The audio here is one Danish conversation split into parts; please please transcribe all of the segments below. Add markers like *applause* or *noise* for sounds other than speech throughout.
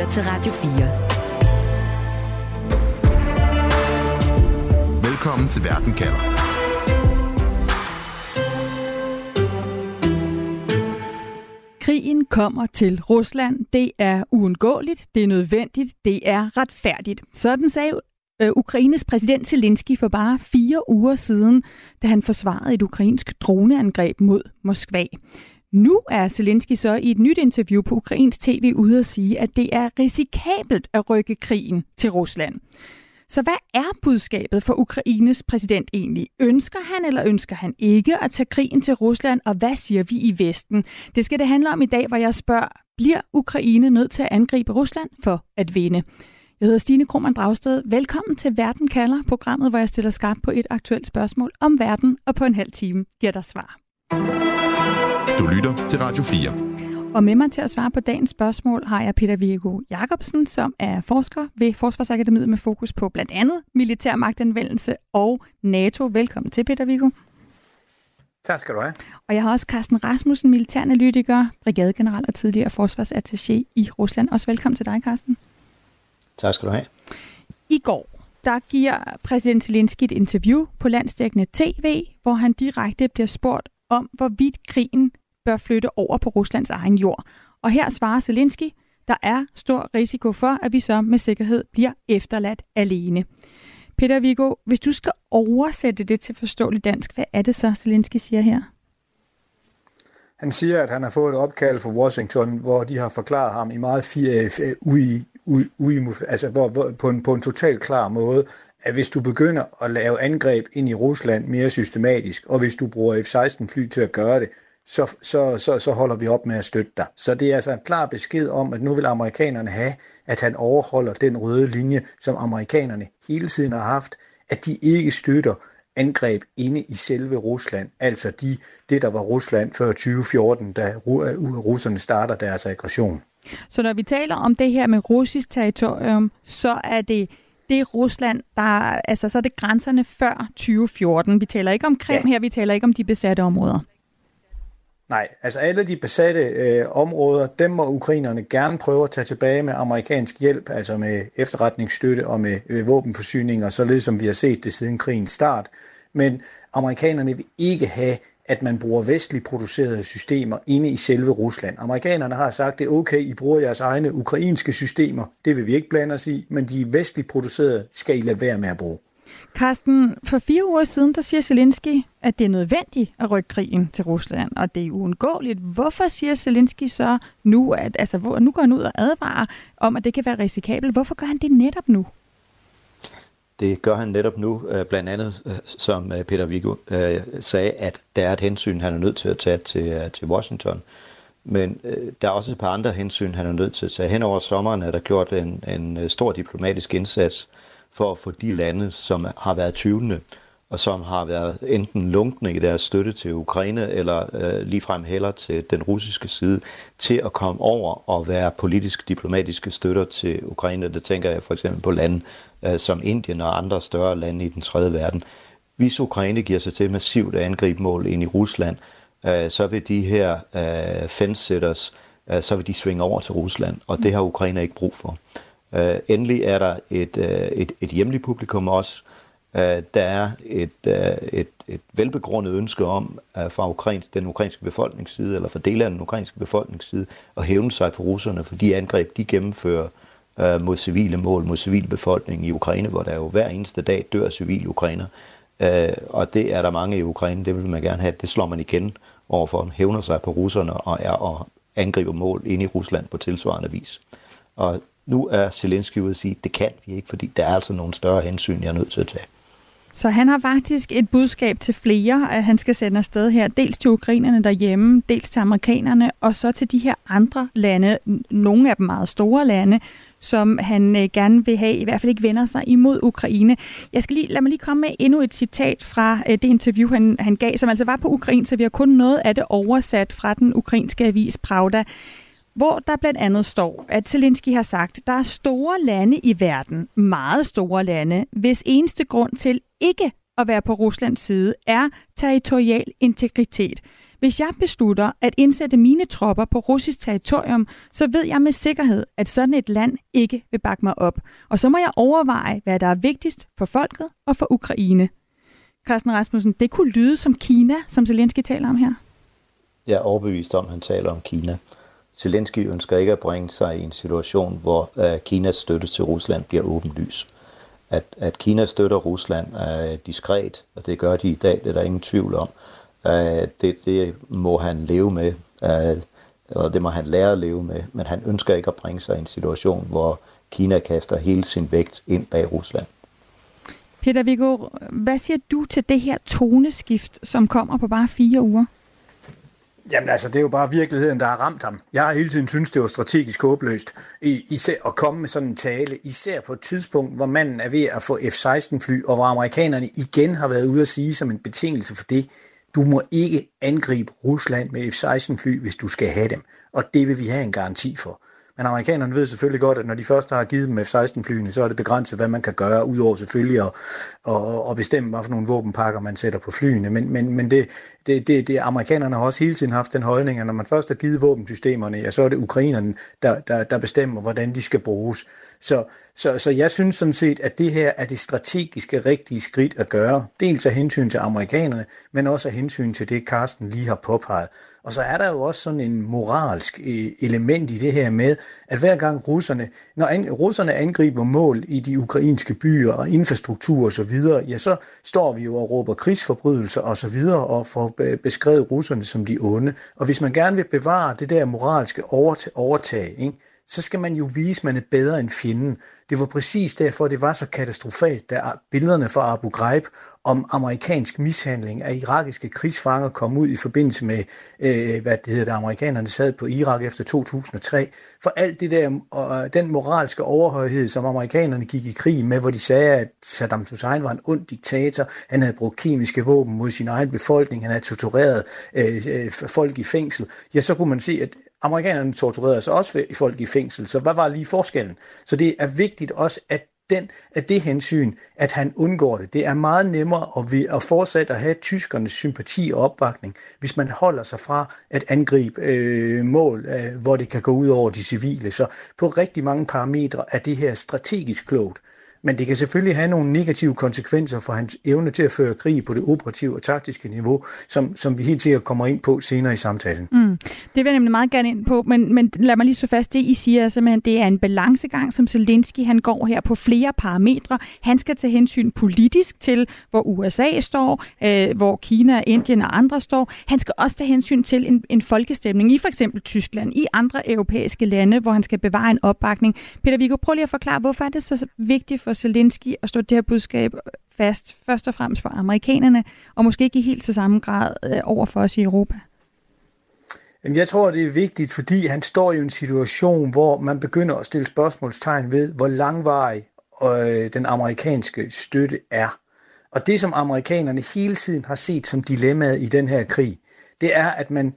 lytter til Radio 4. Velkommen til Verden kalder. Krigen kommer til Rusland. Det er uundgåeligt, det er nødvendigt, det er retfærdigt. Sådan sagde øh, Ukraines præsident Zelensky for bare fire uger siden, da han forsvarede et ukrainsk droneangreb mod Moskva. Nu er Zelensky så i et nyt interview på Ukrains tv ude at sige, at det er risikabelt at rykke krigen til Rusland. Så hvad er budskabet for Ukraines præsident egentlig? Ønsker han eller ønsker han ikke at tage krigen til Rusland, og hvad siger vi i Vesten? Det skal det handle om i dag, hvor jeg spørger, bliver Ukraine nødt til at angribe Rusland for at vinde? Jeg hedder Stine Krohmann Dragsted. Velkommen til Verden kalder, programmet, hvor jeg stiller skarp på et aktuelt spørgsmål om verden, og på en halv time giver dig svar. Lytter til Radio 4. Og med mig til at svare på dagens spørgsmål har jeg Peter Viggo Jacobsen, som er forsker ved Forsvarsakademiet med fokus på blandt andet militær magtanvendelse og NATO. Velkommen til, Peter Viggo. Tak skal du have. Og jeg har også Carsten Rasmussen, militæranalytiker, brigadegeneral og tidligere forsvarsattaché i Rusland. Også velkommen til dig, Carsten. Tak skal du have. I går, der giver præsident Zelensky et interview på landsdækkende tv, hvor han direkte bliver spurgt om, hvorvidt krigen bør flytte over på Ruslands egen jord. Og her svarer Zelensky, der er stor risiko for, at vi så med sikkerhed bliver efterladt alene. Peter Viggo, hvis du skal oversætte det til forståeligt dansk, hvad er det så, Zelensky siger her? Han siger, at han har fået et opkald fra Washington, hvor de har forklaret ham i meget fire, øh, øh, ui, ui, ui, altså hvor, hvor, på, en, på en totalt klar måde, at hvis du begynder at lave angreb ind i Rusland mere systematisk, og hvis du bruger F-16 fly til at gøre det, så, så, så, så holder vi op med at støtte dig. Så det er altså en klar besked om, at nu vil amerikanerne have, at han overholder den røde linje, som amerikanerne hele tiden har haft, at de ikke støtter angreb inde i selve Rusland, altså de, det, der var Rusland før 2014, da russerne starter deres aggression. Så når vi taler om det her med russisk territorium, så er det det Rusland, der, altså så er det grænserne før 2014. Vi taler ikke om Krim ja. her, vi taler ikke om de besatte områder. Nej, altså alle de besatte øh, områder, dem må ukrainerne gerne prøve at tage tilbage med amerikansk hjælp, altså med efterretningsstøtte og med øh, våbenforsyninger, således som vi har set det siden krigens start. Men amerikanerne vil ikke have, at man bruger vestligt producerede systemer inde i selve Rusland. Amerikanerne har sagt, det er okay, I bruger jeres egne ukrainske systemer. Det vil vi ikke blande os i, men de vestligt producerede skal I lade være med at bruge. Carsten, for fire uger siden, der siger Zelensky, at det er nødvendigt at rykke krigen til Rusland, og det er uundgåeligt. Hvorfor siger Zelensky så nu, at altså, hvor, nu går han ud og advarer om, at det kan være risikabelt? Hvorfor gør han det netop nu? Det gør han netop nu, øh, blandt andet, øh, som øh, Peter Viggo sagde, at der er et hensyn, han er nødt til at tage til, til Washington. Men der er også et par andre hensyn, han er nødt til at tage. Hen over sommeren er der gjort en, en stor diplomatisk indsats for at få de lande, som har været tvivlende, og som har været enten lunkne i deres støtte til Ukraine, eller øh, ligefrem heller til den russiske side, til at komme over og være politisk diplomatiske støtter til Ukraine. Det tænker jeg for eksempel på lande øh, som Indien og andre større lande i den tredje verden. Hvis Ukraine giver sig til massivt at angribe mål ind i Rusland, øh, så vil de her øh, fence øh, så vil de svinge over til Rusland, og det har Ukraine ikke brug for. Øh, endelig er der et, øh, et, et hjemligt publikum også. Øh, der er et, et, et velbegrundet ønske om uh, fra ukrains, den ukrainske befolkningsside, eller fra dele af den ukrainske befolkningsside, at hævne sig på russerne for de angreb, de gennemfører mod civile mål, mod civilbefolkningen i Ukraine, hvor der jo hver eneste dag dør civile ukrainer. Uh, og det er der mange i Ukraine, det vil man gerne have. Det slår man igen overfor, hævner sig på russerne og, er, og angriber mål inde i Rusland på tilsvarende vis. Og nu er Zelensky ude at sige, det kan vi ikke, fordi der er altså nogle større hensyn, jeg er nødt til at tage. Så han har faktisk et budskab til flere, at han skal sende afsted her. Dels til ukrainerne derhjemme, dels til amerikanerne, og så til de her andre lande, nogle af dem meget store lande, som han øh, gerne vil have, i hvert fald ikke vender sig imod Ukraine. Jeg skal lige, lad mig lige komme med endnu et citat fra øh, det interview, han, han gav, som altså var på ukrainsk, så vi har kun noget af det oversat fra den ukrainske avis Pravda hvor der blandt andet står, at Zelensky har sagt, at der er store lande i verden, meget store lande, hvis eneste grund til ikke at være på Ruslands side er territorial integritet. Hvis jeg beslutter at indsætte mine tropper på russisk territorium, så ved jeg med sikkerhed, at sådan et land ikke vil bakke mig op. Og så må jeg overveje, hvad der er vigtigst for folket og for Ukraine. Carsten Rasmussen, det kunne lyde som Kina, som Zelensky taler om her. Jeg er overbevist om, at han taler om Kina. Zelensky ønsker ikke at bringe sig i en situation, hvor øh, Kinas støtte til Rusland bliver åbenlys. At, at Kina støtter Rusland er diskret, og det gør de i dag, det er der ingen tvivl om. øh, det, det må han leve med, øh, og det må han lære at leve med, men han ønsker ikke at bringe sig i en situation, hvor Kina kaster hele sin vægt ind bag Rusland. Peter Viggo, hvad siger du til det her toneskift, som kommer på bare fire uger? Jamen altså, det er jo bare virkeligheden, der har ramt ham. Jeg har hele tiden syntes, det var strategisk håbløst især at komme med sådan en tale, især på et tidspunkt, hvor manden er ved at få F-16-fly, og hvor amerikanerne igen har været ude at sige som en betingelse for det, du må ikke angribe Rusland med F-16-fly, hvis du skal have dem. Og det vil vi have en garanti for. Men amerikanerne ved selvfølgelig godt, at når de først har givet dem F-16-flyene, så er det begrænset, hvad man kan gøre, udover selvfølgelig at, at, at bestemme, hvad for nogle våbenpakker man sætter på flyene. Men, men, men det, det, det, det, amerikanerne har også hele tiden haft den holdning, at når man først har givet våbensystemerne, ja, så er det ukrainerne, der, der, der bestemmer, hvordan de skal bruges. Så, så, så jeg synes sådan set, at det her er det strategiske rigtige skridt at gøre. Dels af hensyn til amerikanerne, men også af hensyn til det, Carsten lige har påpeget. Og så er der jo også sådan en moralsk øh, element i det her med, at hver gang russerne, når an, russerne angriber mål i de ukrainske byer og infrastruktur og så videre, ja, så står vi jo og råber krigsforbrydelser og så videre og får beskrevet russerne som de onde. Og hvis man gerne vil bevare det der moralske overtag, ikke, så skal man jo vise, at man er bedre end fjenden. Det var præcis derfor, det var så katastrofalt, da billederne fra Abu Ghraib om amerikansk mishandling af irakiske krigsfanger kom ud i forbindelse med, øh, hvad det hedder, da amerikanerne sad på Irak efter 2003. For alt det der, og øh, den moralske overhøjhed, som amerikanerne gik i krig med, hvor de sagde, at Saddam Hussein var en ond diktator, han havde brugt kemiske våben mod sin egen befolkning, han havde tortureret øh, øh, folk i fængsel, ja, så kunne man se, at amerikanerne torturerede sig også folk i fængsel, så hvad var lige forskellen? Så det er vigtigt også, at den, at det hensyn, at han undgår det. Det er meget nemmere at, vi, at fortsætte at have tyskernes sympati og opbakning, hvis man holder sig fra at angribe øh, mål, øh, hvor det kan gå ud over de civile. Så på rigtig mange parametre er det her strategisk klogt. Men det kan selvfølgelig have nogle negative konsekvenser for hans evne til at føre krig på det operative og taktiske niveau, som, som vi helt sikkert kommer ind på senere i samtalen. Mm. Det vil jeg nemlig meget gerne ind på, men, men lad mig lige så fast, det I siger er simpelthen, det er en balancegang, som Zelensky han går her på flere parametre. Han skal tage hensyn politisk til, hvor USA står, øh, hvor Kina, Indien og andre står. Han skal også tage hensyn til en, en folkestemning i for eksempel Tyskland, i andre europæiske lande, hvor han skal bevare en opbakning. Peter Viggo, prøv lige at forklare, hvorfor er det så vigtigt for for Zelensky at stå det her budskab fast, først og fremmest for amerikanerne, og måske ikke i helt til samme grad øh, over for os i Europa? Jeg tror, det er vigtigt, fordi han står i en situation, hvor man begynder at stille spørgsmålstegn ved, hvor langvarig øh, den amerikanske støtte er. Og det, som amerikanerne hele tiden har set som dilemmaet i den her krig, det er, at man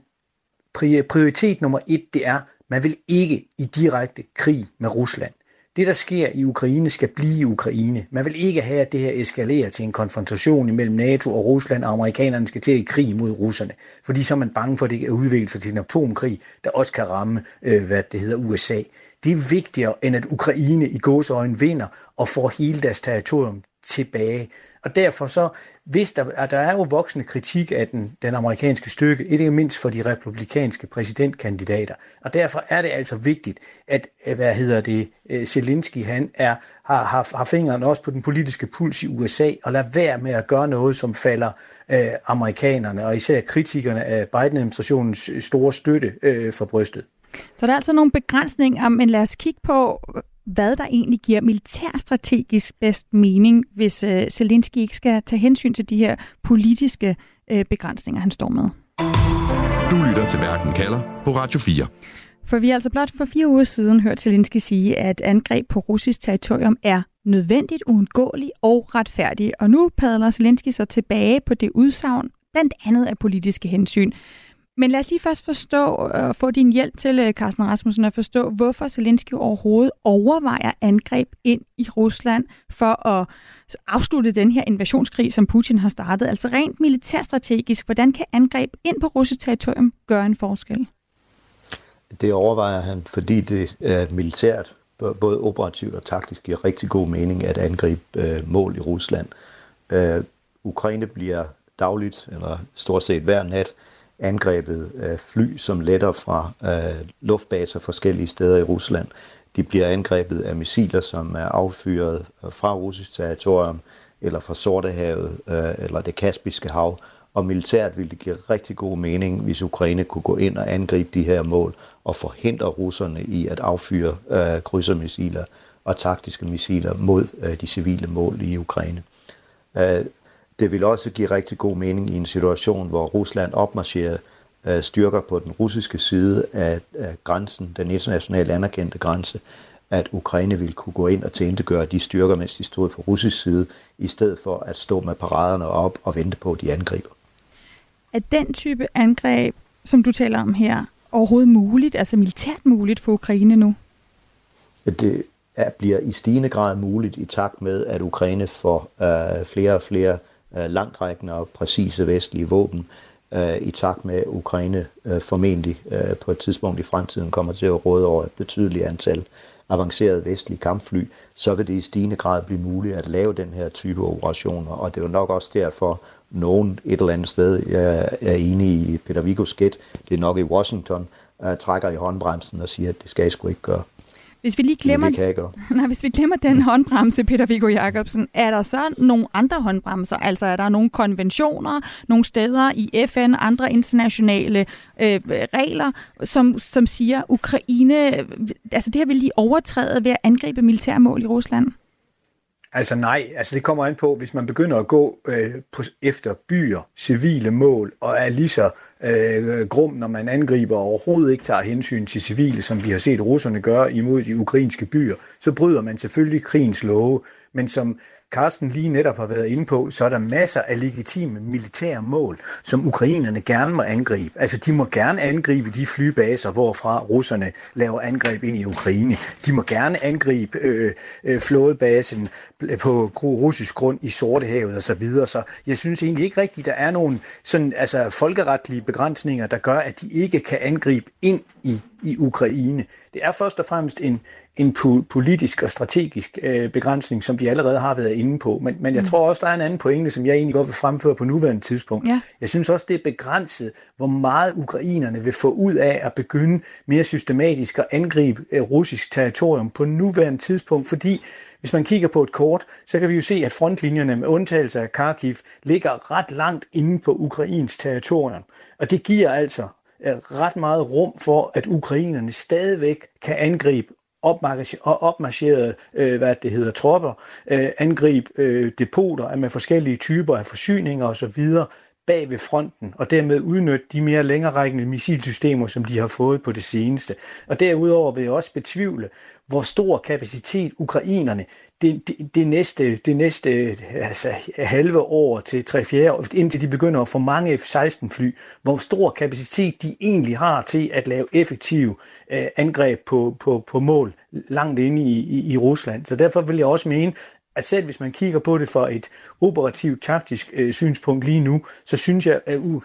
prioritet nummer et, det er, man vil ikke i direkte krig med Rusland. Det, der sker i Ukraine, skal blive i Ukraine. Man vil ikke have, at det her eskalerer til en konfrontation imellem NATO og Rusland, og amerikanerne skal til i krig mod russerne. Fordi så er man bange for, at det kan udvikle sig til en atomkrig, der også kan ramme, øh, hvad det hedder, USA. Det er vigtigere, end at Ukraine i gåsøjne vinder og får hele deres territorium tilbage. Og derfor så, hvis der, at der er jo voksende kritik af den, den amerikanske stykke, ikke mindst for de republikanske præsidentkandidater. Og derfor er det altså vigtigt, at, øh, hvad hedder det, øh, Zelensky, han er, har, har, har fingeren også på den politiske puls i USA, og lade være med at gøre noget, som falder øh, amerikanerne, og især kritikerne af Biden-administrationens øh, store støtte øh, for brystet. Så der er altså nogle begrænsninger, men lad os kigge på, hvad der egentlig giver militærstrategisk bedst mening, hvis øh, Zelensky ikke skal tage hensyn til de her politiske øh, begrænsninger, han står med. Du lytter til Verden kalder på Radio 4. For vi har altså blot for fire uger siden hørt Zelensky sige, at angreb på russisk territorium er nødvendigt, uundgåeligt og retfærdigt. Og nu padler Zelensky så tilbage på det udsagn, blandt andet af politiske hensyn. Men lad os lige først forstå og få din hjælp til, øh, Carsten Rasmussen, at forstå, hvorfor Zelensky overhovedet overvejer angreb ind i Rusland for at afslutte den her invasionskrig, som Putin har startet. Altså rent militærstrategisk, hvordan kan angreb ind på russisk territorium gøre en forskel? Det overvejer han, fordi det er militært, både operativt og taktisk, giver rigtig god mening at angribe øh, mål i Rusland. Øh, Ukraine bliver dagligt, eller stort set hver nat, angrebet af fly, som letter fra øh, luftbaser forskellige steder i Rusland. De bliver angrebet af missiler, som er affyret øh, fra russisk territorium, eller fra Sortehavet, øh, eller det Kaspiske hav. Og militært ville det give rigtig god mening, hvis Ukraine kunne gå ind og angribe de her mål, og forhindre russerne i at affyre øh, krydsermissiler og taktiske missiler mod øh, de civile mål i Ukraine. Øh, det vil også give rigtig god mening i en situation, hvor Rusland opmarcherer øh, styrker på den russiske side af, af grænsen, den internationalt anerkendte grænse, at Ukraine ville kunne gå ind og tændegøre de styrker, mens de stod på russisk side, i stedet for at stå med paraderne op og vente på, at de angriber. Er den type angreb, som du taler om her, overhovedet muligt, altså militært muligt for Ukraine nu? Det er, bliver i stigende grad muligt i takt med, at Ukraine får øh, flere og flere øh, Øh, langtrækkende og præcise vestlige våben, øh, i takt med, at Ukraine øh, formentlig øh, på et tidspunkt i fremtiden kommer til at råde over et betydeligt antal avancerede vestlige kampfly, så vil det i stigende grad blive muligt at lave den her type operationer. Og det er jo nok også derfor, nogen et eller andet sted, jeg er enig i Peter Vigos gæt, det er nok i Washington, øh, trækker i håndbremsen og siger, at det skal I sgu ikke gøre. Hvis vi lige glemmer, det *laughs* nej, hvis vi glemmer den håndbremse, Peter Viggo Jacobsen, er der så nogle andre håndbremser? Altså er der nogle konventioner, nogle steder i FN, andre internationale øh, regler, som, som siger, Ukraine, altså det her vil de overtræde ved at angribe militærmål i Rusland? Altså nej, altså det kommer an på, hvis man begynder at gå øh, på, efter byer, civile mål, og er lige så øh, grum, når man angriber og overhovedet ikke tager hensyn til civile, som vi har set russerne gøre imod de ukrainske byer, så bryder man selvfølgelig krigens love. Men som Carsten lige netop har været inde på, så er der masser af legitime militære mål, som ukrainerne gerne må angribe. Altså, de må gerne angribe de flybaser, hvorfra russerne laver angreb ind i Ukraine. De må gerne angribe øh, øh, flådebasen på russisk grund i Sortehavet osv. Så, videre. så jeg synes egentlig ikke rigtigt, der er nogen sådan, altså, folkeretlige begrænsninger, der gør, at de ikke kan angribe ind i, i Ukraine. Det er først og fremmest en, en politisk og strategisk øh, begrænsning, som vi allerede har været inde på. Men, men jeg mm. tror også, der er en anden pointe, som jeg egentlig godt vil fremføre på nuværende tidspunkt. Ja. Jeg synes også, det er begrænset, hvor meget ukrainerne vil få ud af at begynde mere systematisk at angribe øh, russisk territorium på nuværende tidspunkt, fordi hvis man kigger på et kort, så kan vi jo se, at frontlinjerne med undtagelse af Kharkiv ligger ret langt inde på Ukrains territorium. Og det giver altså ret meget rum for, at ukrainerne stadigvæk kan angribe opmarcherede øh, hvad det hedder, tropper, øh, angribe øh, depoter med forskellige typer af forsyninger osv., bag ved fronten, og dermed udnytte de mere længerækkende missilsystemer, som de har fået på det seneste. Og derudover vil jeg også betvivle, hvor stor kapacitet ukrainerne det, det, det, næste, det næste altså, halve år til 3 4 år, indtil de begynder at få mange F-16-fly, hvor stor kapacitet de egentlig har til at lave effektive øh, angreb på, på, på mål langt inde i, i, i Rusland. Så derfor vil jeg også mene, at selv hvis man kigger på det fra et operativt taktisk øh, synspunkt lige nu, så synes jeg,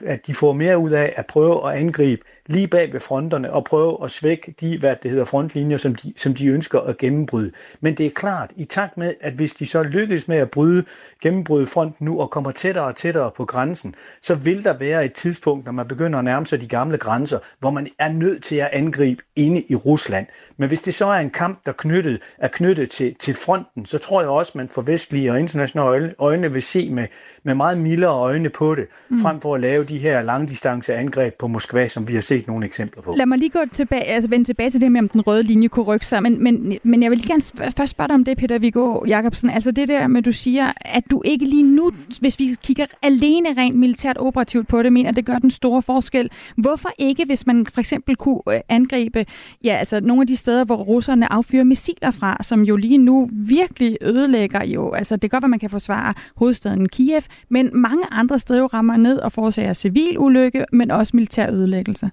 at de får mere ud af at prøve at angribe lige bag ved fronterne og prøve at svække de, hvad det hedder, frontlinjer, som de, som de ønsker at gennembryde. Men det er klart, i takt med, at hvis de så lykkes med at bryde, gennembryde fronten nu og kommer tættere og tættere på grænsen, så vil der være et tidspunkt, når man begynder at nærme sig de gamle grænser, hvor man er nødt til at angribe inde i Rusland. Men hvis det så er en kamp, der knyttet, er knyttet til, til fronten, så tror jeg også, man for vestlige og internationale øjne vil se med, med meget mildere øjne på det, mm. frem for at lave de her langdistance angreb på Moskva, som vi har set set nogle eksempler på. Lad mig lige gå tilbage, altså vende tilbage til det med, om den røde linje kunne rykke sig. Men, men, men jeg vil lige gerne først spørge dig om det, Peter Viggo Jacobsen. Altså det der med, du siger, at du ikke lige nu, hvis vi kigger alene rent militært operativt på det, mener, at det gør den store forskel. Hvorfor ikke, hvis man for eksempel kunne øh, angribe ja, altså nogle af de steder, hvor russerne affyrer missiler fra, som jo lige nu virkelig ødelægger jo, altså det gør, at man kan forsvare hovedstaden Kiev, men mange andre steder jo rammer ned og forårsager civil ulykke, men også militær ødelæggelse.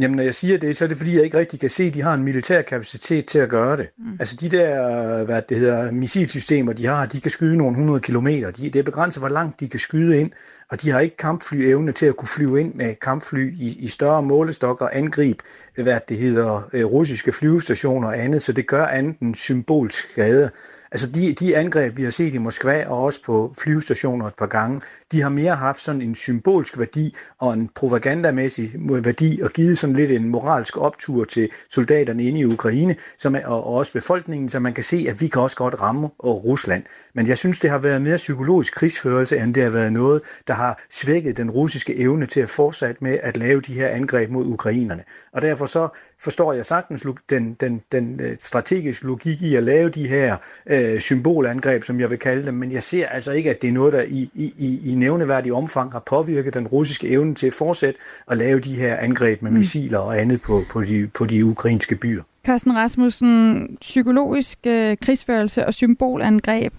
Jamen, når jeg siger det, så er det fordi, jeg ikke rigtig kan se, at de har en militær kapacitet til at gøre det. Mm. Altså de der, hvad det hedder, missilsystemer, de har, de kan skyde nogle hundrede kilometer. De, det er begrænset, hvor langt de kan skyde ind, og de har ikke kampflyevne til at kunne flyve ind med kampfly i, i større målestok og angribe, hvad det hedder, øh, russiske flyvestationer og andet, så det gør andet end symbolsk skade. Altså de, de angreb, vi har set i Moskva og også på flyvestationer et par gange, de har mere haft sådan en symbolsk værdi og en propagandamæssig værdi og givet sådan lidt en moralsk optur til soldaterne inde i Ukraine som er, og også befolkningen, så man kan se, at vi kan også godt ramme og Rusland. Men jeg synes, det har været mere psykologisk krigsførelse, end det har været noget, der har svækket den russiske evne til at fortsætte med at lave de her angreb mod ukrainerne. Og derfor så forstår jeg sagtens den, den, den øh, strategiske logik i at lave de her øh, symbolangreb, som jeg vil kalde dem, men jeg ser altså ikke, at det er noget, der i, i, i nævneværdig omfang har påvirket den russiske evne til at fortsætte at lave de her angreb med mm. missiler og andet på, på, de, på de ukrainske byer. Carsten Rasmussen, psykologisk øh, krigsførelse og symbolangreb.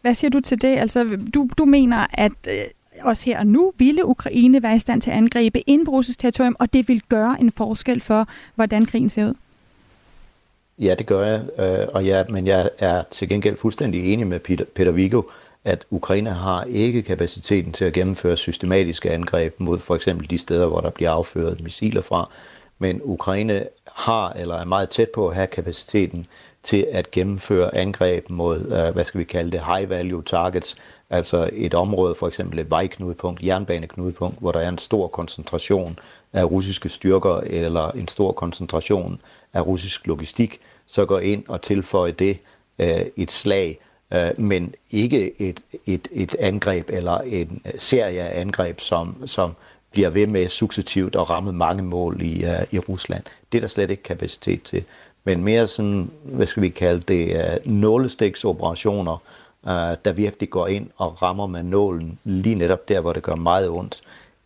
Hvad siger du til det? Altså, du, du mener, at øh, også her og nu ville Ukraine være i stand til at angribe ind på russisk territorium, og det vil gøre en forskel for, hvordan krigen ser ud? Ja, det gør jeg, øh, og ja, men jeg er til gengæld fuldstændig enig med Peter, Peter Vigo, at Ukraine har ikke kapaciteten til at gennemføre systematiske angreb mod for eksempel de steder, hvor der bliver afført missiler fra, men Ukraine har eller er meget tæt på at have kapaciteten til at gennemføre angreb mod, øh, hvad skal vi kalde det, high value targets, altså et område, for eksempel et vejknudepunkt, jernbaneknudepunkt, hvor der er en stor koncentration af russiske styrker eller en stor koncentration af russisk logistik, så går ind og tilføjer det øh, et slag, øh, men ikke et, et, et angreb eller en serie af angreb, som, som bliver ved med successivt at ramme mange mål i, uh, i Rusland. Det er der slet ikke kapacitet til. Men mere sådan, hvad skal vi kalde det, øh, uh, nålestiksoperationer, øh, der virkelig går ind og rammer med nålen lige netop der, hvor det gør meget ondt.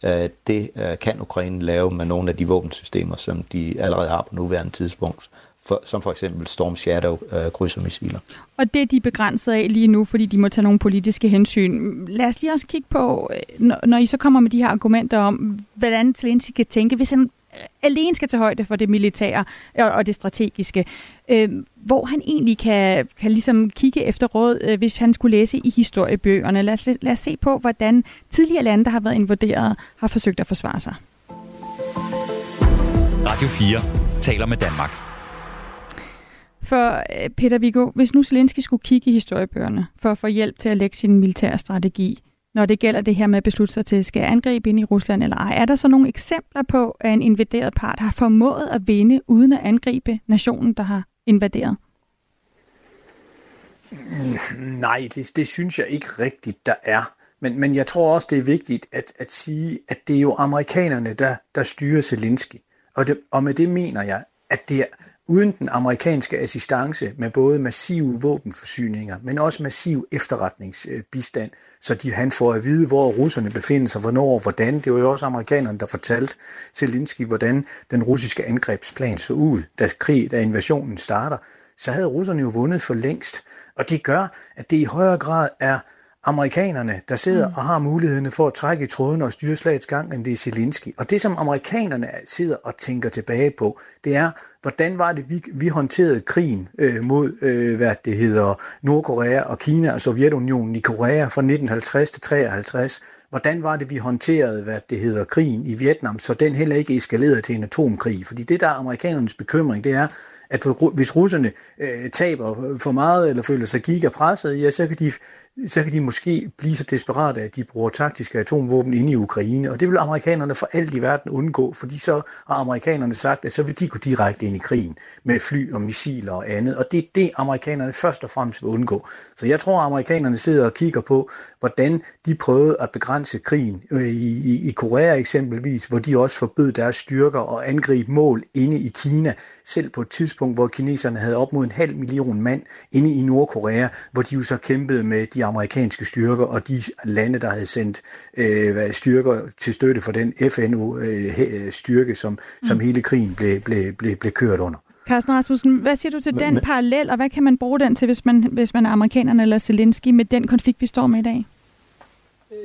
Øh, det øh, kan Ukraine lave med nogle af de våbensystemer, som de allerede har på nuværende tidspunkt for, som for eksempel Storm Shadow øh, krydsermissiler. Og det er de begrænset af lige nu, fordi de må tage nogle politiske hensyn. Lad os lige også kigge på, øh, når, når I så kommer med de her argumenter om, hvordan Zelensky kan tænke, hvis han alene skal tage højde for det militære og, og det strategiske, øh, hvor han egentlig kan, kan ligesom kigge efter råd, øh, hvis han skulle læse i historiebøgerne. Lad os, lad os se på, hvordan tidligere lande, der har været invaderet, har forsøgt at forsvare sig. Radio 4 taler med Danmark. For øh, Peter Viggo, hvis nu Zelensky skulle kigge i historiebøgerne for at få hjælp til at lægge sin militære strategi, når det gælder det her med at beslutte sig til, skal angribe ind i Rusland eller ej, er der så nogle eksempler på, at en invaderet part har formået at vinde uden at angribe nationen, der har invaderet? Mm, nej, det, det synes jeg ikke rigtigt, der er. Men, men jeg tror også, det er vigtigt at, at sige, at det er jo amerikanerne, der, der styrer Zelensky. Og, det, og med det mener jeg, at det er uden den amerikanske assistance med både massive våbenforsyninger, men også massiv efterretningsbistand, så de, han får at vide, hvor russerne befinder sig, hvornår og hvordan. Det var jo også amerikanerne, der fortalte Zelensky, hvordan den russiske angrebsplan så ud, da, krig, da invasionen starter. Så havde russerne jo vundet for længst. Og det gør, at det i højere grad er amerikanerne, der sidder mm. og har muligheden for at trække i tråden og styre slagets gang, end det er Zelensky. Og det, som amerikanerne sidder og tænker tilbage på, det er, hvordan var det, vi, vi håndterede krigen øh, mod, øh, hvad det hedder, Nordkorea og Kina og Sovjetunionen i Korea fra 1950 til 53. Hvordan var det, vi håndterede, hvad det hedder, krigen i Vietnam, så den heller ikke eskalerede til en atomkrig? Fordi det, der er amerikanernes bekymring, det er, at hvis russerne øh, taber for meget eller føler sig gigapresset, ja, så kan de så kan de måske blive så desperate, at de bruger taktiske atomvåben inde i Ukraine. Og det vil amerikanerne for alt i verden undgå, fordi så har amerikanerne sagt, at så vil de gå direkte ind i krigen med fly og missiler og andet. Og det er det, amerikanerne først og fremmest vil undgå. Så jeg tror, at amerikanerne sidder og kigger på, hvordan de prøvede at begrænse krigen øh, i, i, i Korea eksempelvis, hvor de også forbød deres styrker og angribe mål inde i Kina, selv på et tidspunkt, hvor kineserne havde op mod en halv million mand inde i Nordkorea, hvor de jo så kæmpede med de amerikanske styrker og de lande, der havde sendt øh, styrker til støtte for den FN-styrke, øh, som, som mm. hele krigen blev, blev, blev, blev kørt under. Carsten Rasmussen, hvad siger du til men, den parallel, og hvad kan man bruge den til, hvis man, hvis man er amerikanerne eller Zelensky med den konflikt, vi står med i dag?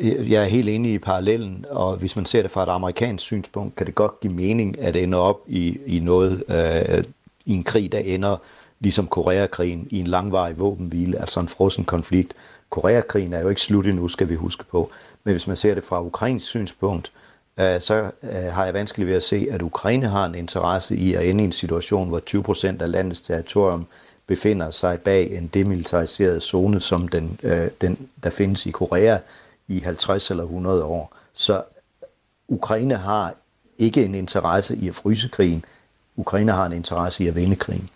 Jeg er helt enig i parallellen, og hvis man ser det fra et amerikansk synspunkt, kan det godt give mening at ende op i, i noget, øh, i en krig, der ender ligesom Koreakrigen i en langvarig våbenhvile, altså en frossen konflikt. Koreakrigen er jo ikke slut endnu, skal vi huske på. Men hvis man ser det fra ukrainsk synspunkt, øh, så øh, har jeg vanskeligt ved at se, at Ukraine har en interesse i at ende i en situation, hvor 20 procent af landets territorium befinder sig bag en demilitariseret zone, som den, øh, den der findes i Korea, i 50 eller 100 år. Så Ukraine har ikke en interesse i at fryse krigen. Ukraine har en interesse i at vinde krigen.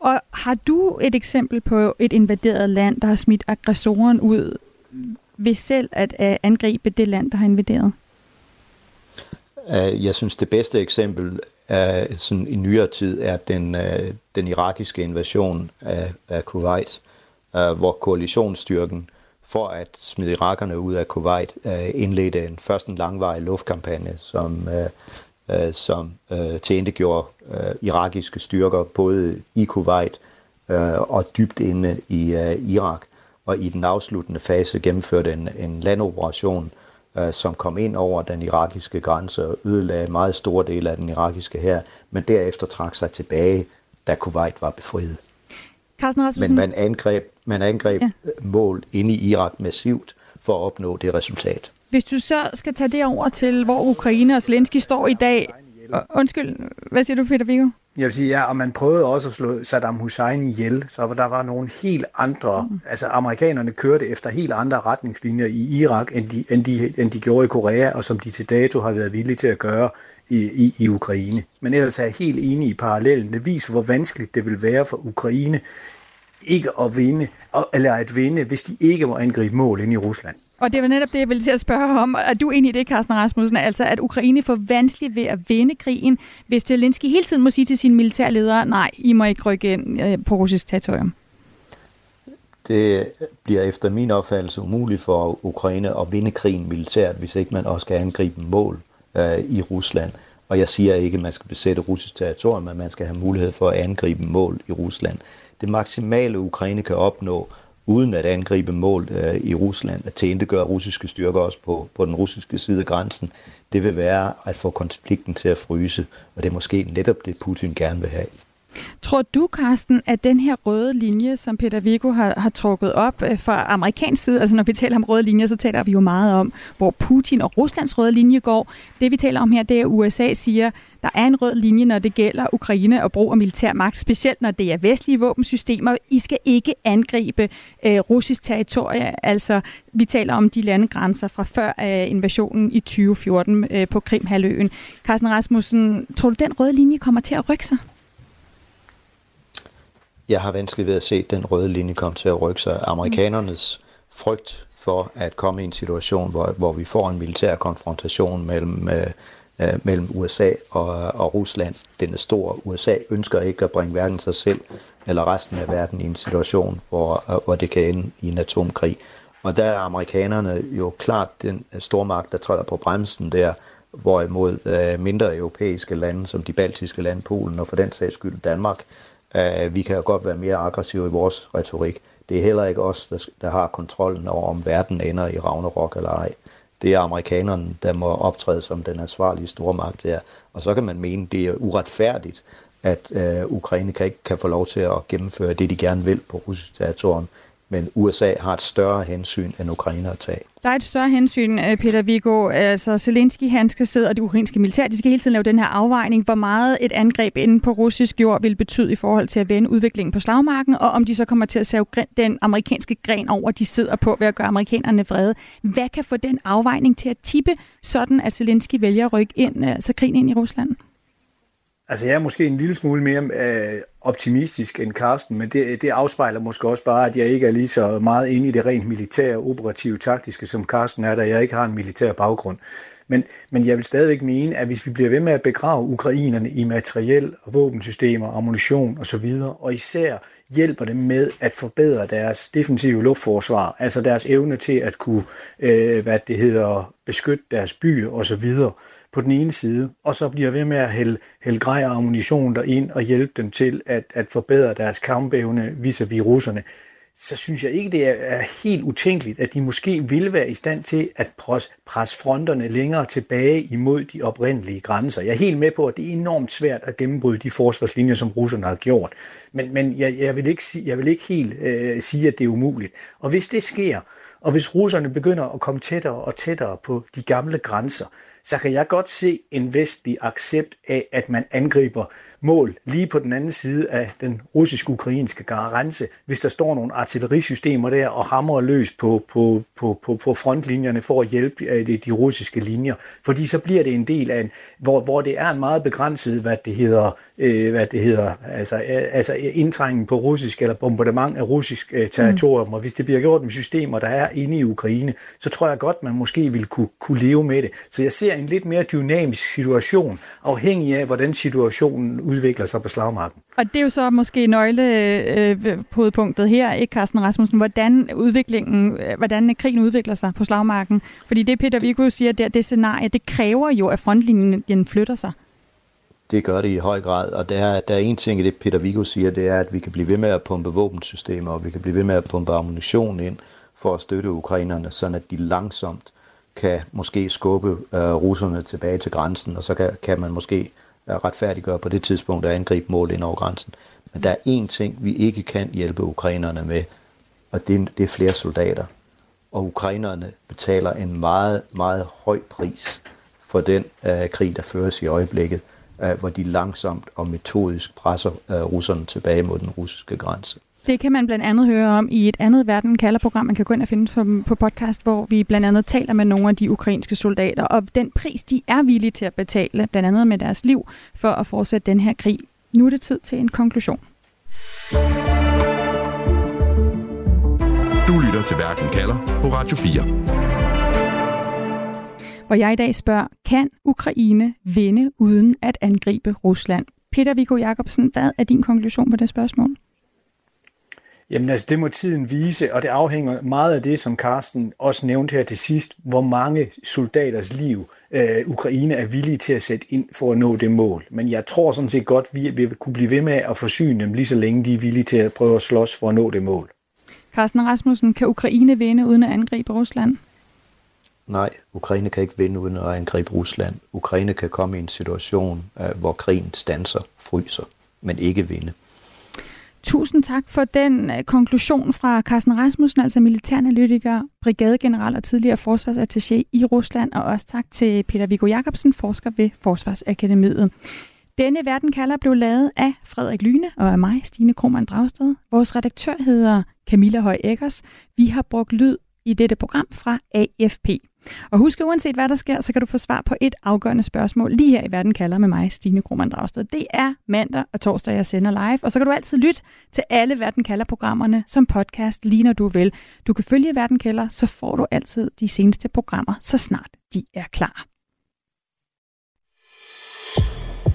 Og har du et eksempel på et invaderet land, der har smidt aggressoren ud ved selv at øh, angribe det land, der har invaderet? Øh, jeg synes, det bedste eksempel er, sådan i nyere tid er den, den irakiske invasion af, af Kuwait, hvor koalitionsstyrken for at smide irakerne ud af Kuwait, indledte en, først en langvarig luftkampagne, som, øh, som øh, tilindegjorde øh, irakiske styrker både i Kuwait øh, og dybt inde i øh, Irak. Og i den afsluttende fase gennemførte en, en landoperation, øh, som kom ind over den irakiske grænse og ødelagde meget store dele af den irakiske her, men derefter trak sig tilbage, da Kuwait var befriet. Carsten Rasmussen. Men man angreb, man angreb ja. mål inde i Irak massivt for at opnå det resultat. Hvis du så skal tage det over til, hvor Ukraine og Zelensky står i dag. Undskyld, hvad siger du, Peter Viggo? Jeg vil sige, ja, og man prøvede også at slå Saddam Hussein ihjel, så der var nogle helt andre, mm. altså amerikanerne kørte efter helt andre retningslinjer i Irak, end de, end, de, end de gjorde i Korea, og som de til dato har været villige til at gøre i, i, i Ukraine. Men ellers er jeg helt enig i parallellen. Det viser, hvor vanskeligt det vil være for Ukraine ikke at vinde, eller at vinde, hvis de ikke må angribe mål ind i Rusland. Og det var netop det, jeg ville til at spørge om. Er du enig i det, Carsten Rasmussen? Altså, at Ukraine får vanskeligt ved at vinde krigen, hvis Zelensky hele tiden må sige til sine militærledere, nej, I må ikke rykke ind øh, på russisk territorium. Det bliver efter min opfattelse umuligt for Ukraine at vinde krigen militært, hvis ikke man også skal angribe mål øh, i Rusland. Og jeg siger ikke, at man skal besætte russisk territorium, men man skal have mulighed for at angribe mål i Rusland. Det maksimale Ukraine kan opnå, uden at angribe mål øh, i Rusland, at gøre russiske styrker også på, på den russiske side af grænsen, det vil være at få konflikten til at fryse, og det er måske netop det, Putin gerne vil have. Tror du, Carsten, at den her røde linje, som Peter Vigo har, har trukket op øh, fra amerikansk side, altså når vi taler om røde linjer, så taler vi jo meget om, hvor Putin og Ruslands røde linje går. Det vi taler om her, det er, at USA siger, der er en rød linje, når det gælder Ukraine og brug af militær magt, specielt når det er vestlige våbensystemer. I skal ikke angribe øh, russisk territorie. Altså, vi taler om de landegrænser fra før øh, invasionen i 2014 øh, på Krimhaløen. Carsten Rasmussen, tror du, den røde linje kommer til at rykke sig? Jeg har vanskeligt ved at se den røde linje komme til at rykke sig. Amerikanernes frygt for at komme i en situation, hvor, hvor vi får en militær konfrontation mellem, øh, øh mellem USA og, og Rusland. Den er stor. USA ønsker ikke at bringe hverken sig selv eller resten af verden i en situation, hvor, øh, hvor det kan ende i en atomkrig. Og der er amerikanerne jo klart den stormagt, der træder på bremsen der, hvorimod øh, mindre europæiske lande, som de baltiske lande, Polen og for den sags skyld Danmark, Uh, vi kan jo godt være mere aggressive i vores retorik. Det er heller ikke os, der, der har kontrollen over, om verden ender i Ragnarok eller ej. Det er amerikanerne, der må optræde som den ansvarlige stormagt der. Og så kan man mene, det er uretfærdigt, at uh, Ukraine kan ikke kan få lov til at gennemføre det, de gerne vil på russisk territorium men USA har et større hensyn end Ukraine at tage. Der er et større hensyn, øh, Peter Vigo. Altså, Zelensky, han skal sidde, og det ukrainske militær, de skal hele tiden lave den her afvejning, hvor meget et angreb inden på russisk jord vil betyde i forhold til at vende udviklingen på slagmarken, og om de så kommer til at save den amerikanske gren over, de sidder på ved at gøre amerikanerne vrede. Hvad kan få den afvejning til at tippe, sådan at Zelensky vælger at rykke ind, altså krigen ind i Rusland? Altså jeg er måske en lille smule mere øh, optimistisk end Karsten, men det, det afspejler måske også bare, at jeg ikke er lige så meget inde i det rent militære, operative, taktiske, som Karsten er, da jeg ikke har en militær baggrund. Men, men jeg vil stadigvæk mene, at hvis vi bliver ved med at begrave ukrainerne i materiel og våbensystemer, ammunition osv., og især hjælper dem med at forbedre deres defensive luftforsvar, altså deres evne til at kunne, øh, hvad det hedder, beskytte deres byer osv., på den ene side, og så bliver ved med at hælde, hælde grej og ammunition derind og hjælpe dem til at, at forbedre deres kampevne vis-à-vis russerne, så synes jeg ikke, det er helt utænkeligt, at de måske vil være i stand til at presse fronterne længere tilbage imod de oprindelige grænser. Jeg er helt med på, at det er enormt svært at gennembryde de forsvarslinjer, som russerne har gjort. Men, men jeg, jeg, vil ikke, jeg vil ikke helt øh, sige, at det er umuligt. Og hvis det sker, og hvis russerne begynder at komme tættere og tættere på de gamle grænser, så kan jeg godt se en vestlig accept af, at man angriber mål lige på den anden side af den russisk-ukrainske grænse, hvis der står nogle artillerisystemer der og hamrer løs på, på, på, på, på frontlinjerne for at hjælpe øh, de, de russiske linjer. Fordi så bliver det en del af en, hvor, hvor det er en meget begrænset, hvad det hedder, øh, hvad det hedder, altså, øh, altså øh, indtrængen på russisk eller bombardement af russisk øh, territorium. Mm. Og hvis det bliver gjort med systemer, der er inde i Ukraine, så tror jeg godt, man måske vil kunne, kunne leve med det. Så jeg ser en lidt mere dynamisk situation, afhængig af, hvordan situationen udvikler sig på slagmarken. Og det er jo så måske nøglepunktet øh, her, ikke Carsten Rasmussen, hvordan udviklingen, øh, hvordan krigen udvikler sig på slagmarken. Fordi det Peter Viggo siger, det, det scenarie, det kræver jo, at frontlinjen flytter sig. Det gør det i høj grad, og der er, der er en ting i det, Peter Viggo siger, det er, at vi kan blive ved med at pumpe våbensystemer, og vi kan blive ved med at pumpe ammunition ind for at støtte ukrainerne, sådan at de langsomt kan måske skubbe øh, russerne tilbage til grænsen, og så kan, kan man måske øh, retfærdiggøre på det tidspunkt at angribe mål ind over grænsen. Men der er én ting, vi ikke kan hjælpe ukrainerne med, og det, det er flere soldater. Og ukrainerne betaler en meget, meget høj pris for den øh, krig, der føres i øjeblikket, øh, hvor de langsomt og metodisk presser øh, russerne tilbage mod den russiske grænse. Det kan man blandt andet høre om i et andet Verden kalder program, man kan gå ind og finde på podcast, hvor vi blandt andet taler med nogle af de ukrainske soldater, og den pris, de er villige til at betale, blandt andet med deres liv, for at fortsætte den her krig. Nu er det tid til en konklusion. Du lytter til Verden kalder på Radio 4. Hvor jeg i dag spørger, kan Ukraine vinde uden at angribe Rusland? Peter Viggo Jacobsen, hvad er din konklusion på det spørgsmål? Jamen altså, det må tiden vise, og det afhænger meget af det, som Carsten også nævnte her til sidst, hvor mange soldaters liv øh, Ukraine er villige til at sætte ind for at nå det mål. Men jeg tror sådan set godt, vi vil kunne blive ved med at forsyne dem lige så længe de er villige til at prøve at slås for at nå det mål. Carsten Rasmussen, kan Ukraine vinde uden at angribe Rusland? Nej, Ukraine kan ikke vinde uden at angribe Rusland. Ukraine kan komme i en situation, øh, hvor krigen stanser, fryser, men ikke vinde. Tusind tak for den øh, konklusion fra Carsten Rasmussen, altså militæranalytiker, brigadegeneral og tidligere forsvarsattaché i Rusland, og også tak til Peter Viggo Jacobsen, forsker ved Forsvarsakademiet. Denne verden kalder blev lavet af Frederik Lyne og af mig, Stine Krohmann Dragsted. Vores redaktør hedder Camilla Høj Eggers. Vi har brugt lyd i dette program fra AFP. Og husk, uanset hvad der sker, så kan du få svar på et afgørende spørgsmål lige her i Verden kalder med mig, Stine Krohmann Dragsted. Det er mandag og torsdag, jeg sender live, og så kan du altid lytte til alle Verden kalder programmerne som podcast, lige når du vil. Du kan følge Verden kalder, så får du altid de seneste programmer, så snart de er klar.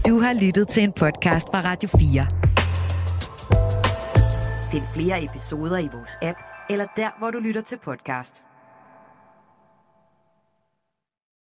Du har lyttet til en podcast fra Radio 4. Find flere episoder i vores app, eller der, hvor du lytter til podcast.